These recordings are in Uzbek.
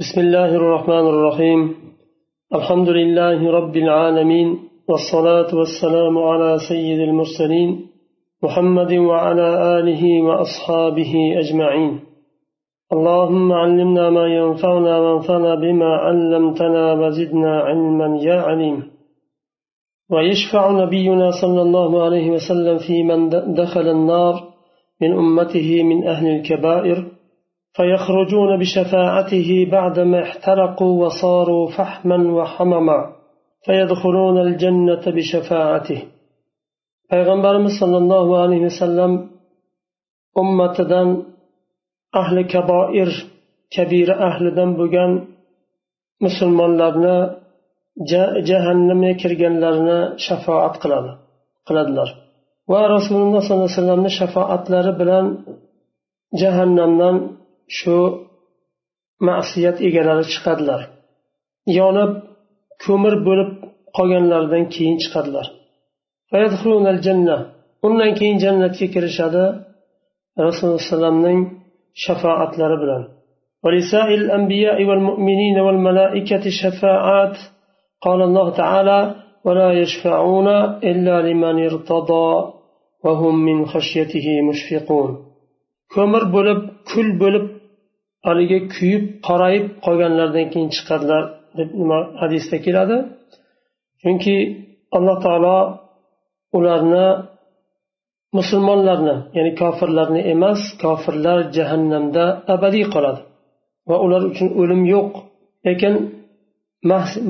بسم الله الرحمن الرحيم. الحمد لله رب العالمين والصلاة والسلام على سيد المرسلين محمد وعلى آله وأصحابه أجمعين. اللهم علمنا ما ينفعنا وانفعنا بما علمتنا وزدنا علما يا عليم. ويشفع نبينا صلى الله عليه وسلم في من دخل النار من أمته من أهل الكبائر فيخرجون بشفاعته بعدما احترقوا وصاروا فحما وحمما. فيدخلون الجنة بشفاعته. فيغنبر صلى الله عليه وسلم أمة دن أهل كبائر كبير أهل دن بغن مسلمان لرنا جهنم يكرغن لرنا شفاعة قلدلر ورسول الله صلى الله عليه وسلم شفاعة لربنا جهنم لرنا shu ma'siyat egalari chiqadilar yonib ko'mir bo'lib qolganlaridan keyin chiqadilar undan keyin jannatga kirishadi rasululloh alayhivasallamning shafaatlari bilan ولسائر الأنبياء والمؤمنين والملائكة شفاعات قال الله تعالى ولا يشفعون إلا لمن ارتضى وهم من خشيته مشفقون ko'mir bo'lib kul bo'lib haligi kuyib qorayib qolganlaridan keyin chiqadilar deb nima hadisda keladi? Chunki alloh taolo ularni musulmonlarni ya'ni kofirlarni emas kofirlar jahannamda abadiy qoladi. Va ular uchun o'lim yo'q. Lekin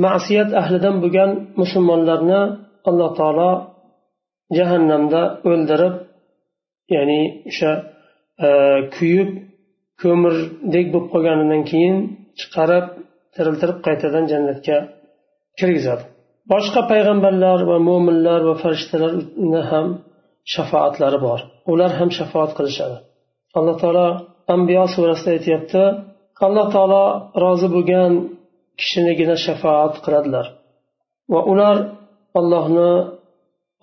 ma'siyat ahlidan bo'lgan musulmonlarni alloh taolo jahannamda o'ldirib ya'ni o'sha e, kuyib ko'mirdek bo'lib qolganidan keyin chiqarib tiriltirib qaytadan jannatga kirgizadi. Boshqa payg'ambarlar va mo'minlar va farishtalarni ham shafaatlari bor. Ular ham shafoat qilishadi. Alloh taolo ambiyo surasida aytyapti alloh taolo rozi bo'lgan kishinigina shafoat qiladilar. Va ular ollohni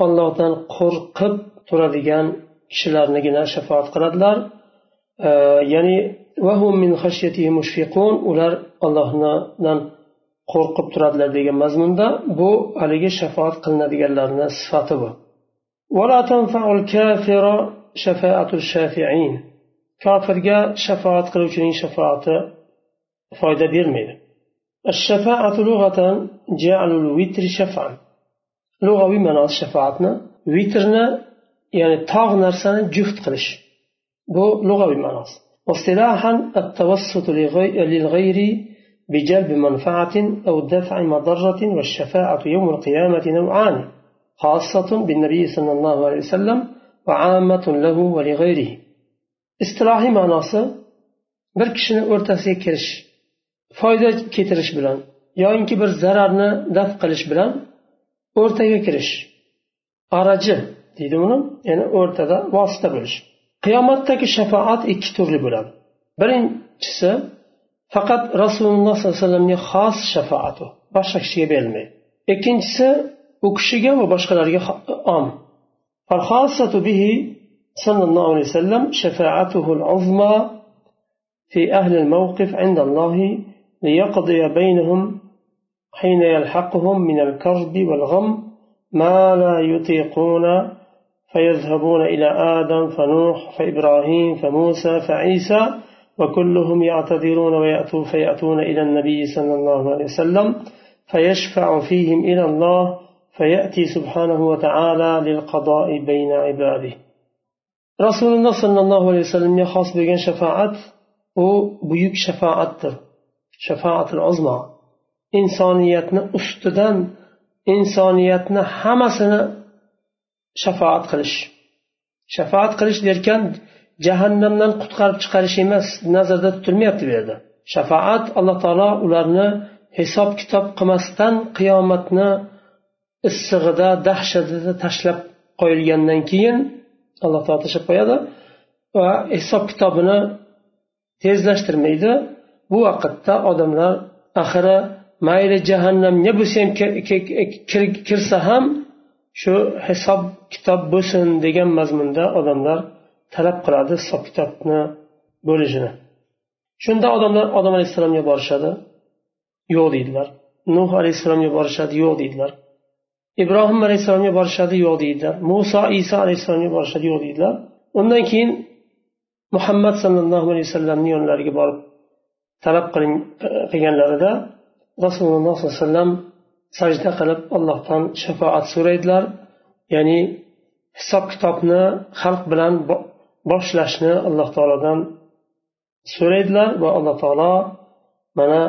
ollohdan qo'rqib turadigan kishilarnigina shafoat qiladilar. ya'ni ular ollohdan qo'rqib turadilar degan mazmunda bu haligi shafoat qilinadiganlarni sifati bu. Kofirga shafoat qiluvchining shafoati foyda bermaydi. Lug'aviy ma'nosi shafoatni vitrni ya'ni tog' narsani juft qilish. بو لغوي معناس واصطلاحا التوسط للغير بجلب منفعة أو دفع مضرة والشفاعة يوم القيامة نوعان خاصة بالنبي صلى الله عليه وسلم وعامة له ولغيره. استراحي معناس بركشن ارتسي كرش فايدة كترش بلان yoyinki bir zararni daf qilish bilan o'rtaga kirish araji deydi buni ya'ni o'rtada vosita bo'lish qiyomatdagi shafoat ikki turli bo'ladi birinchisi faqat rasululloh sollallohu alayhi vasallamga xos shafoat boshqa kishiga berilmaydi ikkinchisi u kishiga va boshqalarga om به صلى الله عليه وسلم شفاعته العظمى في أهل الموقف عند الله ليقضي بينهم حين يلحقهم من الكرب والغم ما لا يطيقون فيذهبون إلى آدم فنوح فإبراهيم فموسى فعيسى وكلهم يعتذرون ويأتون فيأتون إلى النبي صلى الله عليه وسلم فيشفع فيهم إلى الله فيأتي سبحانه وتعالى للقضاء بين عباده. رسول الله صلى الله عليه وسلم خاص بين شفاعة وبيوك شفاعة شفاعة العظمى. insoniyatni ustidan insoniyatni hammasini shafoat qilish. Shafoat qilish derkan jahannamdan qutqarib chiqarish emas nazarda tutilmayapti bu yerda. Shafoat alloh taolo ularni hisob kitob qilmasdan qiyomatni issig'ida dahshatida tashlab qo'yilgandan keyin alloh taolo tashlab qo'yadi va hisob kitobini tezlashtirmaydi. Bu vaqtda odamlar axiri mayli jahannamga bo'lsa ham kirsa ham shu hisob kitob bo'lsin degan mazmunda odamlar talab qiladi hisob kitobni bo'lishini. Shunda odamlar odam alayhissalomga borishadi. Yo'q deydilar. Nuh alayhissalomga borishadi yo'q deydilar. Ibrohim alayhissalomga borishadi yo'q deydilar. Muso iso alayhissalomga borishadi yo'q deydilar. Undan keyin muhammad sallallohu alayhi vasallamni yonlariga borib talab qiling qilganlarida rasululloh sollallohu alayhi vasallam sajda qilib allohdan shafoat so'raydilar ya'ni hisob kitobni xalq bilan boshlashni alloh taolodan so'raydilar va alloh taolo mana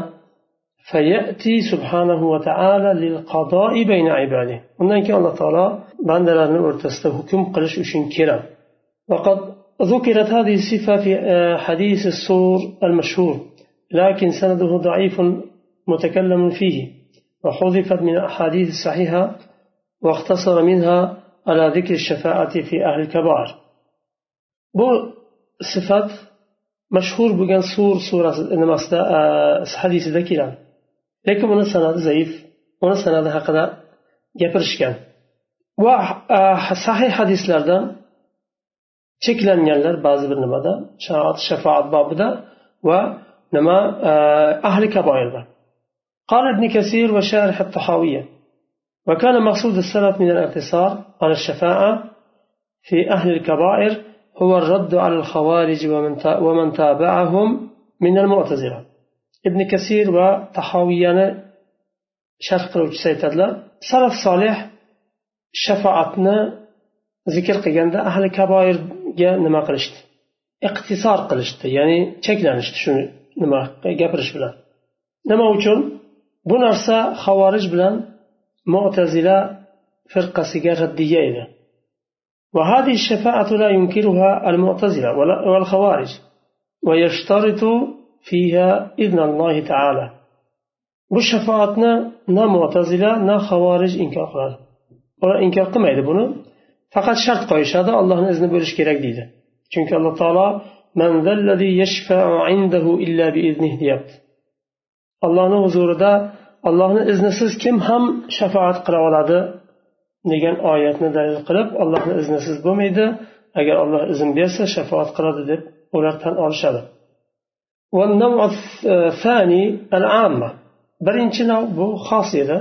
فيأتي سبحانه وتعالى للقضاء بين عباده undan keyin alloh taolo bandalarni o'rtasida hukm qilish uchun keladi وقد ذكرت هذه الصفة في حديث السور المشهور لكن سنده ضعيف متكلم فيه وحذفت من الأحاديث الصحيحة واختصر منها على ذكر الشفاعة في أهل الكبائر bu sifat mashhur bo'lgan sur surasi nimasida hadisida keladi lekin uni sanadi zaif uni sanadi haqida gapirishgan va sahih hadislarda cheklanganlar ba'zi bir nimada shafoat bobida va nima ahli kaboirda قال ابن كثير وشارح الطحاوية وكان مقصود السلف من الاقتصار على الشفاعة في أهل الكبائر هو الرد على الخوارج ومن تابعهم من المعتزلة. ابن كثير وطحاوية شرق روج سلف صالح شفاعتنا ذكر قيان أهل الكبائر نما قلشت. اقتصار قلشت يعني شكلا نشت شنو نما قبرش بلا. نما وشون bu narsa havorij bilan mo'tazila firqasiga raddiya edi وهذه الشفاعة لا ينكرها المعتزلة والخوارج ويشترط فيها إذن الله تعالى bu shafoatni na mo'tazila na havorij inkor qiladi ular inkor qilmaydi buni faqat shart qo'yishadi allohni izni bo'lishi kerak deydi chunki alloh taolo deyapti allohni huzurida allohni iznisiz kim ham shafoat qila oladi degan oyatni dalil qilib allohni iznisiz bo'lmaydi agar alloh izn bersa shafoat qiladi deb ular tan olishadi والنوع الثاني العامة birinchi nav bu xos edi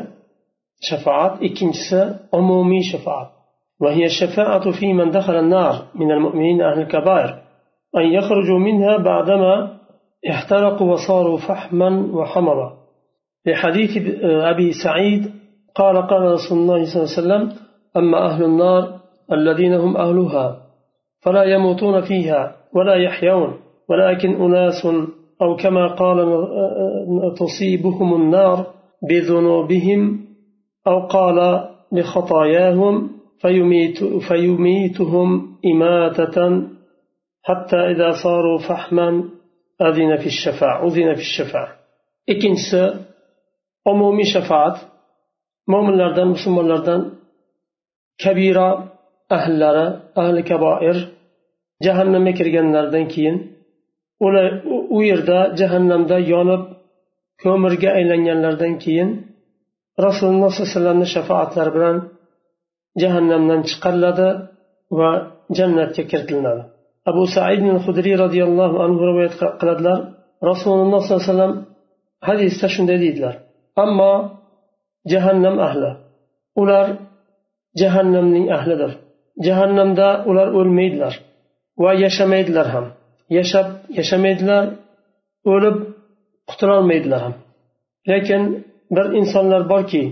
shafoat ikkinchisi umumiy shafoat وهي الشفاعة في من دخل النار من المؤمنين أهل الكبائر أن يخرجوا منها بعدما احترقوا وصاروا فحما وحمرا. لحديث أبي سعيد قال قال رسول الله صلى الله عليه وسلم أما أهل النار الذين هم أهلها فلا يموتون فيها ولا يحيون ولكن أناس أو كما قال تصيبهم النار بذنوبهم أو قال بخطاياهم فيميت فيميتهم إماتة حتى إذا صاروا فحما أذن في الشفاعة أذن في الشفاعة ikkinchisi umumiy shafoat mo'minlardan musulmonlardan kabira ahllari ahli kaboir jahannamga kirganlaridan keyin ular u yerda jahannamda yonib ko'mirga aylanganlaridan keyin rasululloh sollallohu alayhi vasallamni shafaatlari bilan jahannamdan chiqariladi va jannatga kiritiladi abu said hudriy roziyallohu anhu rivoyat qiladilar. Rasululloh sollallohu alayhi vasallam hadisda shunday deydilar. Ammo jahannam ahli ular jahannamning ahlidir. Jahannamda ular o'lmaydilar va yashamaydilar ham. Yashab yashamaydilar o'lib qutulolmaydilar ham. Lekin bir insonlar borki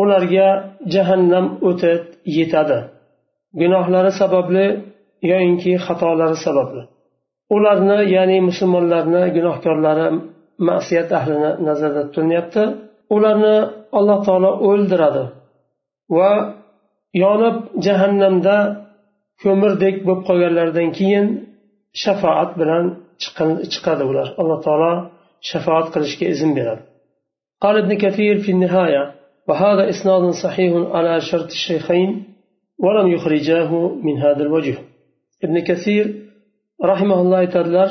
ularga jahannam o'ti yetadi. Gunohlari sababli yoyinki xatolari sababli ularni ya'ni musulmonlarni gunohkorlari ma'siyat ahlini nazarda tutilyapti ularni alloh taolo o'ldiradi va yonib jahannamda ko'mirdek bo'lib qolganlaridan keyin shafoat bilan chiqadi ular alloh taolo shafoat qilishga izn beradi قال ابن كثير في النهاية وهذا إسناد صحيح على شرط الشيخين ولم يخرجاه من هذا الوجه ابن كثير رحمه الله تعالى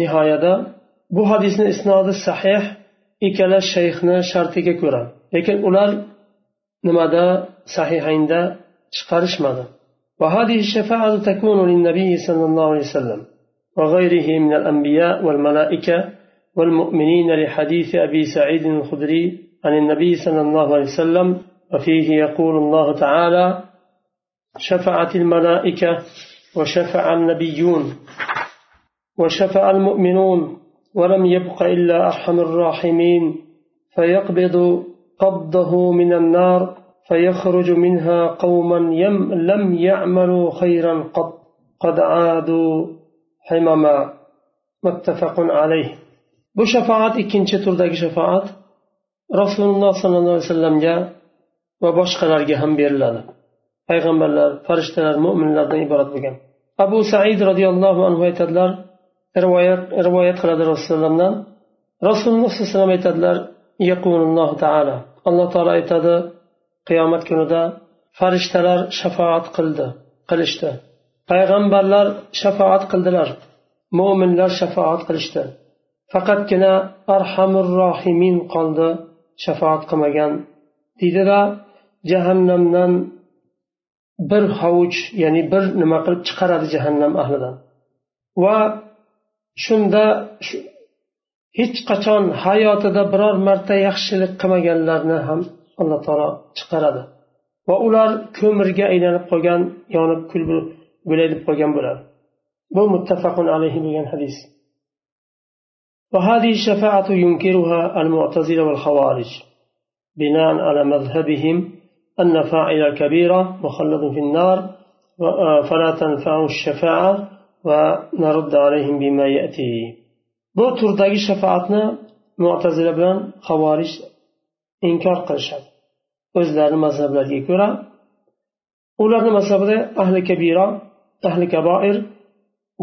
نهاية bu hadisni isnodi sahih ikkala shayxni shartiga ko'ra lekin ular nimada sahihaynda chiqarishmadi وهذه الشفاعة تكون للنبي صلى الله عليه وسلم وغيره من الأنبياء والملائكة والمؤمنين لحديث أبي سعيد الخدري عن النبي صلى الله عليه وسلم وفيه يقول الله تعالى شفعت الملائكة وشفع النبيون وشفع المؤمنون ولم يبق إلا أرحم الراحمين فيقبض قبضه من النار فيخرج منها قوما يم لم يعملوا خيرا قط قد عادوا حمما متفق عليه. Bu shafoat ikkinchi turdagi shafoat rasululloh sollallohu alayhi vasallamga va boshqalarga ham beriladi payg'ambarlar farishtalar mo'minlardan iborat bo'lgan. Abu said roziyallohu anhu aytadilar rivoyat rivoyat qiladi rasulullohdan rasululloh sallallohu alayhi vasallam aytadilar yaqululloh taala. Alloh taolo aytadi qiyomat kunida farishtalar shafoat qildi qilishdi. Payg'ambarlar shafoat qildilar mo'minlar shafoat qilishdi. Faqatgina arhamur rohimin qoldi shafoat qilmagan. Deydida jahannamdan bir hovuch ya'ni bir nima qilib chiqaradi jahannam ahlidan va shunda hech qachon hayotida biror marta yaxshilik qilmaganlarni ham alloh taolo chiqaradi va ular ko'mirga aylanib qolgan yonib kul bo'layib qolgan bo'ladi bu muttafaqun alayhi degan hadis وهذه الشفاعة ينكرها المعتزلة والخوارج بناء على مذهبهم أن فاعل الكبيرة مخلد في النار فلا تنفع الشفاعة ونرد عليهم بما يأتي bu turdagi shafoatni mo'tazila bilan havorij inkor qilishadi o'zlarini mazhablariga ko'ra ularni mazhabida ahli kabira ahli kaboir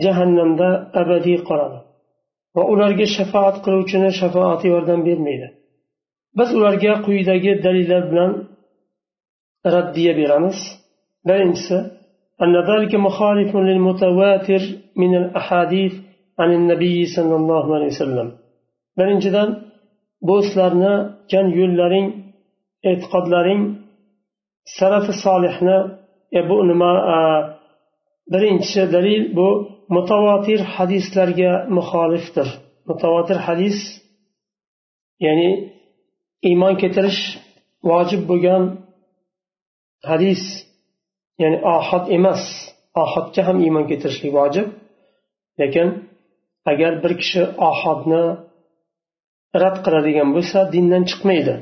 jahannamda abadiy qoladi va ularga shafoat qiluvchini shafoati yordam bermaydi biz ularga quyidagi dalillar bilan raddiya beramiz birinchisi أن ذلك مخالف للمتواتر من الأحاديث عن النبي صلى الله عليه وسلم birinchidan bu sizlarni jan yo'llaring e'tiqodlaring salafi solihni e, bu nima birinchi dalil bu mutavotir hadislarga muxolifdir mutavotir hadis ya'ni iymon keltirish vojib bo'lgan hadis ya'ni ohod emas. Ohodga ham iymon keltirishlik vojib. Lekin agar bir kishi ohodni rad qiladigan bo'lsa dindan chiqmaydi.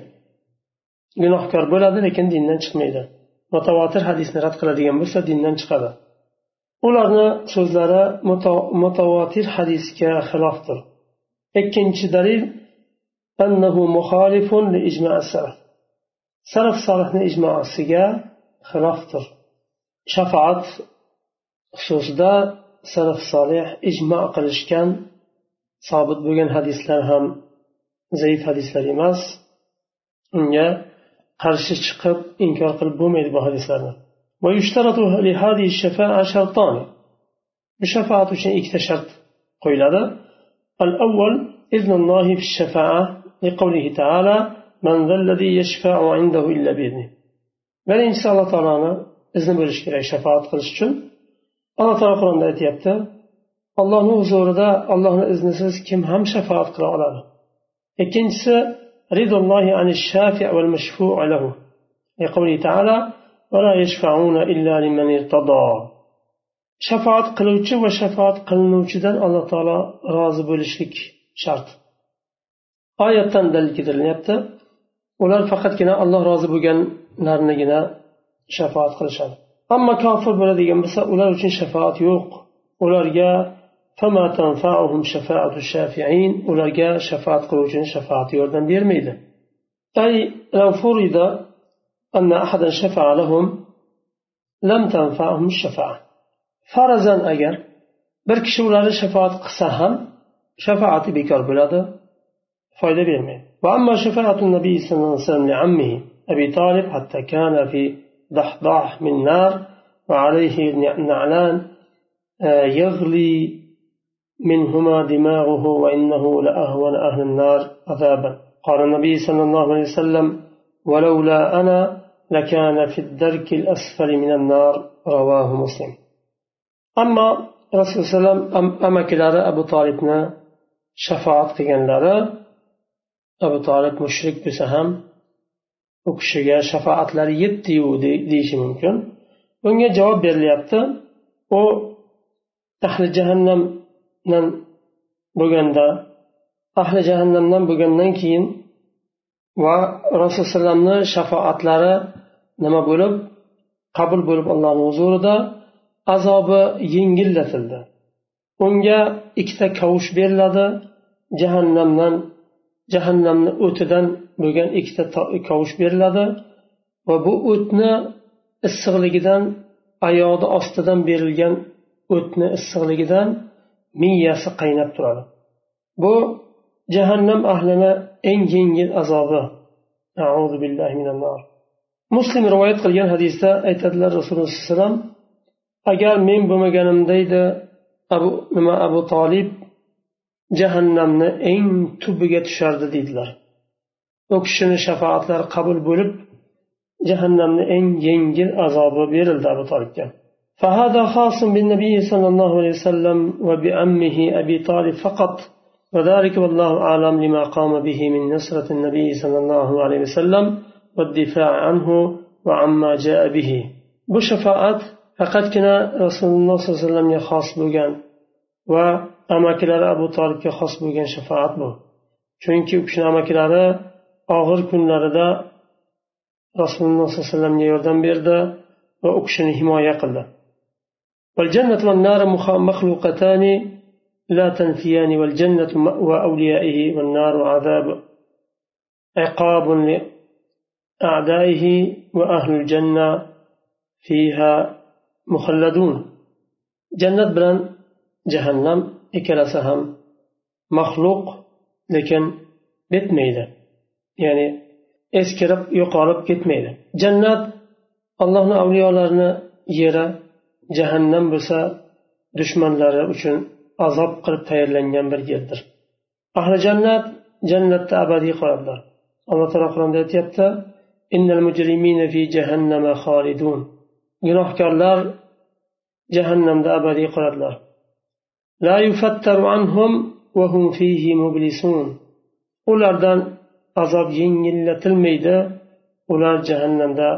Gunohkor bo'ladi lekin dindan chiqmaydi. Mutavotir hadisni rad qiladigan bo'lsa dindan chiqadi. Ularni so'zlari mutavotir hadisga xilofdir ikkinchi dalil annahu muxolifun li salaf solihni ijmosiga xilofdir shafoat xususida salaf solih ijmo qilishgan sobit bo'lgan hadislar ham zaif hadislar emas unga qarshi chiqib inkor qilib bo'lmaydi bu hadislarni ويشترط لهذه الشفاعة شرطان بشفاعة شيء شرط قيل هذا الأول إذن الله في الشفاعة لقوله تعالى من ذا الذي يشفع عنده إلا بإذنه بل إن شاء الله تعالى إذن بلش كراي شفاعة قلش شن الله تعالى قرآن aytyapti allohni huzurida allohni iznisiz kim ham shafoat qila oladi ikkinchisi ridollohi ani shafi val mashfu lahu لقوله تعالى ولا يشفعون إلا لمن ارتضى shafoat qiluvchi va shafoat qilinuvchidan alloh taolo rozi bo'lishlik shart oyatdan dalil keltirilyapti ular faqatgina alloh rozi bo'lganlarnigina shafoat qilishadi ammo kofir bo'ladigan bo'lsa ular uchun shafoat yo'q ularga ularga shafoat qiluvchini shafoati yordam bermaydi أي لو فرض أن أحدا شفع لهم لم تنفعهم الشفاعة فرزا أجر bir kishi ularni shafoat qilsa ham shafoati bekor bo'ladi fayda bermaydi va amma shafaatu nabiy sallallohu alayhi vasallam li ammihi abi talib hatta kana fi dahdah min nar va alayhi na'lan yaghli منهما دماغه وإنه لأهون أهل النار عذابا. قال النبي صلى الله عليه وسلم ولولا أنا لكان في الدرك الأسفل من النار. رواه مسلم. أما رسول الله أم أما كلارة أبو طالبنا شفاعة قيان abu tolib mushrik bo'lsa ham u kishiga shafoatlari yetdiyu deyishi mumkin. Bunga javob berilyapti u ahli jahannamdan bo'lganda ahli jahannamdan bo'lgandan keyin va rasululloh alayhivasallamni shafoatlari nima bo'lib? Qabul bo'lib allohni huzurida azobi yengillatildi unga ikkita kavush beriladi jahannamdan jahannamni o'tidan bo'lgan ikkita kovush beriladi va bu o'tni issiqligidan oyog'ni ostidan berilgan o'tni issiqligidan miyasi qaynab turadi. Bu jahannam ahlini eng yengil azobi. Muslim rivoyat qilgan hadisda aytadilar rasululloh alayhi vasallam agar men bo'lmaganimda edi abu nima abu tolib jahannamni eng tubiga tushardi deydilar. U kishini shafoatlari qabul bo'lib jahannamni eng yengil azobi berildi abu فهذا خاص بالنبي صلى الله عليه وسلم وبأمه أبي طالب فقط وذلك والله أعلم لما قام به من نصرة النبي صلى الله عليه وسلم والدفاع عنه وعما جاء به بشفاعات فقد كنا رسول الله صلى الله عليه وسلم يخاص بجانب va amakilari abu tolibga xos bo'lgan shafoat bu chunki u kishini amakilari og'ir kunlarida rasululloh sollallohu alayhi vasallamga yordam berdi va u kishini himoya qildi والجنة والنار مخلوقتان لا تنفيان والجنة مأوى أوليائه والنار عذاب عقاب لأعدائه وأهل الجنة فيها muhalladun jannat bilan jahannam ikkalasi ham maxluq lekin bitmaydi. Ya'ni eskirib yo'qolib ketmaydi. Jannat allohni avliyolarini yeri jahannam bo'lsa dushmanlari uchun azob qilib tayyorlangan bir yerdir. Ahli jannat jannatda abadiy qoladilar. Alloh taolo qur'onda aytyapti innal mujrimina fi gunohkorlar jahannamda abadiy qoladilar. la yufattaru anhum va hum fihi mublisun ulardan azob yengillatilmaydi ular jahannamda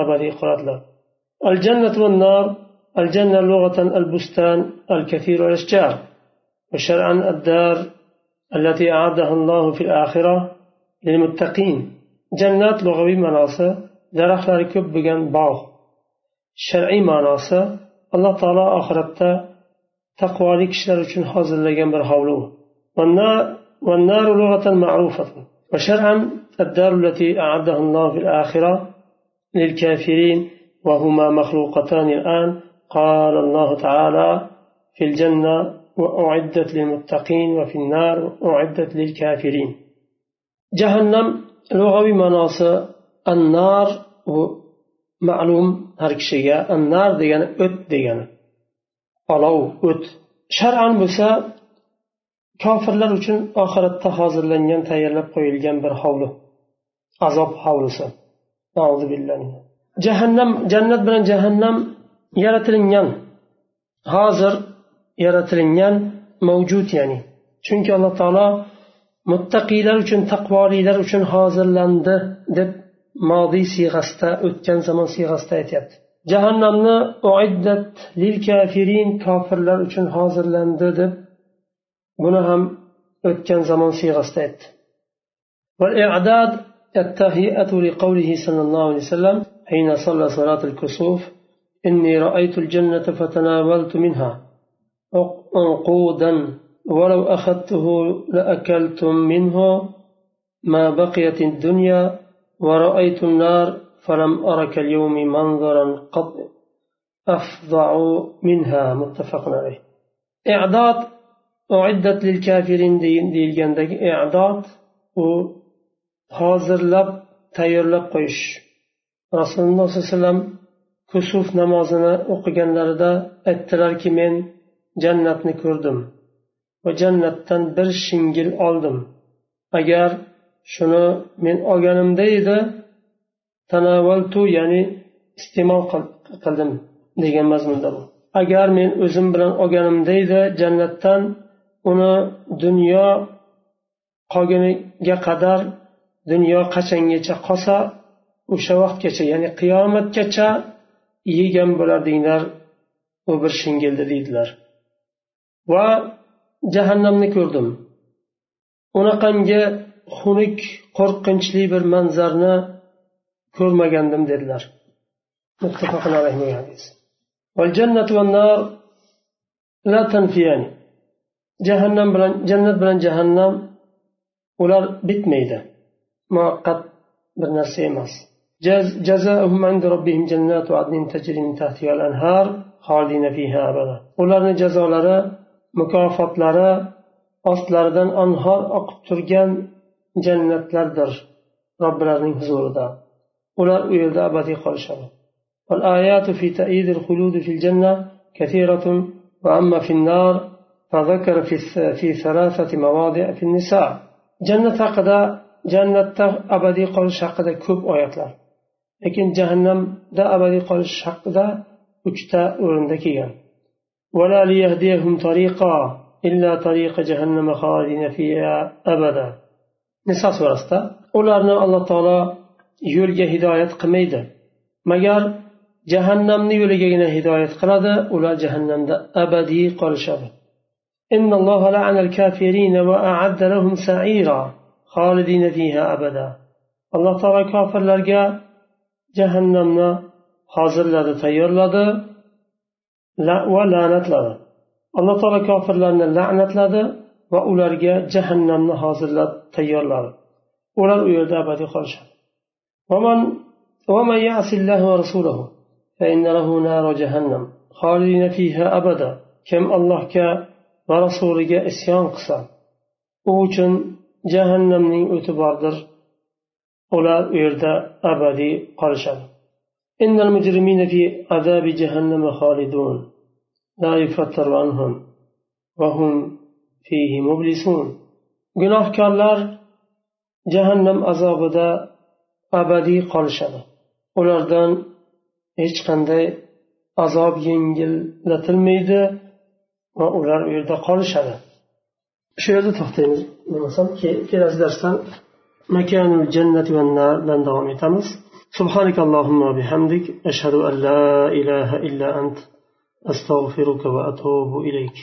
abadiy qoladilar الجنة والنار الجنة لغة البستان الكثير الأشجار وشرعا الدار التي أعدها الله في الآخرة للمتقين جنات لغوي مناصة درخت كب بجن باغ shar'iy ma'nosi alloh taolo oxiratda taqvoli kishilar uchun hozirlagan bir hovli وشرعا الدار التي أعدها الله في الآخرة للكافرين وهما مخلوقتان الآن قال الله تعالى في الجنة وأعدت للمتقين وفي النار أعدت للكافرين جهنم لغوي مناص النار har kishiga. Annar degani o't degani. Olov o't. Shar'an bo'lsa kofirlar uchun oxiratda hozirlangan tayyorlab qo'yilgan bir hovli. Azob hovlisi. Jahannam jannat bilan jahannam yaratilingan. Hozir yaratilingan mavjud ya'ni. Chunki alloh taolo muttaqiylar uchun taqvolilar uchun hozirlandi deb modiy siyg'asida o'tgan zamon siyg'asida aytyapti. jahannamni uiddat lil kafirin kofirlar uchun hozirlandi deb buni ham o'tgan zamon siyg'asida aytdi والإعداد التهيئة لقوله صلى الله عليه وسلم حين صلى صلاة الكسوف إني رأيت الجنة فتناولت منها عنقودا ولو أخذته لأكلتم منه ما بقيت الدنيا ورأيت النار فلم أر كاليوم منظرا قط أفظع منها متفق عليه إعداد أعدت للكافرين deyilgandagi i'dod u hozirlab tayyorlab qo'yish rasululloh sollallohu alayhi vasallam kusuf namozini o'qiganlarida aytdilarki men jannatni ko'rdim va jannatdan bir shingil oldim agar shuni men olganimda edi tanavaltu ya'ni iste'mol qildim degan mazmunda bu. Agar men o'zim bilan olganimda edi jannatdan uni dunyo qolguniga qadar dunyo qachongacha qolsa o'sha vaqtgacha ya'ni qiyomatgacha yegan bo'lardinglar u bir shingildi deydilar. Va jahannamni ko'rdim. Unaqangi xunuk qo'rqinchli bir manzarni ko'rmagandim dedilar. Jahannam bilan jannat bilan jahannam ular bitmaydi. Muvaqqat bir narsa emas. Ularni jazolari mukofotlari ostlaridan anhor oqib turgan jannatlardir robbilarining huzurida. Ular u yerda abadiy qolishadi والآيات في تأييد الخلود في الجنة كثيرة وأما في النار فذكر في في ثلاثة مواضع في النساء جنة haqida jannatda abadiy qolish haqida ko'p oyatlar lekin jahannamda abadiy qolish haqida uchta o'rinda ولا ليهديهم طريقا إلا طريق جهنم خالدين فيها أبدا niso surasida ularni alloh taolo yo'lga hidoyat qilmaydi magar jahannamni yo'ligagina hidoyat qiladi ular jahannamda abadiy qolishadi إن الله لعن الكافرين وأعد لهم سعيرا خالدين فيها أبدا alloh taolo kofirlarga jahannamni hozirladi tayyorladi va la'natladi alloh taolo kofirlarni la'natladi va ularga jahannamni hozirlab tayyorladi ular u yerda abadiy qolishadi ومن يعص الله ورسوله فإن له نار جهنم خالدين فيها أبدا كم الله ك ورسوله إسيان قصا uchun jahannamning o'ti bordir ular u yerda abadiy qolishadi إن المجرمين في عذاب جهنم خالدون لا يفتر عنهم وهم فيه مبلسون gunohkorlar jahannam azobida abadiy qolishadi ulardan hech qanday azob yengillatilmaydi va ular u yerda qolishadi shu yerda to'xtaymiz bo'lmasam kelasi darsdan makanul jannati va nardan davom etamiz سبحانك اللهم وبحمدك أشهد أن لا إله إلا أنت أستغفرك وأتوب إليك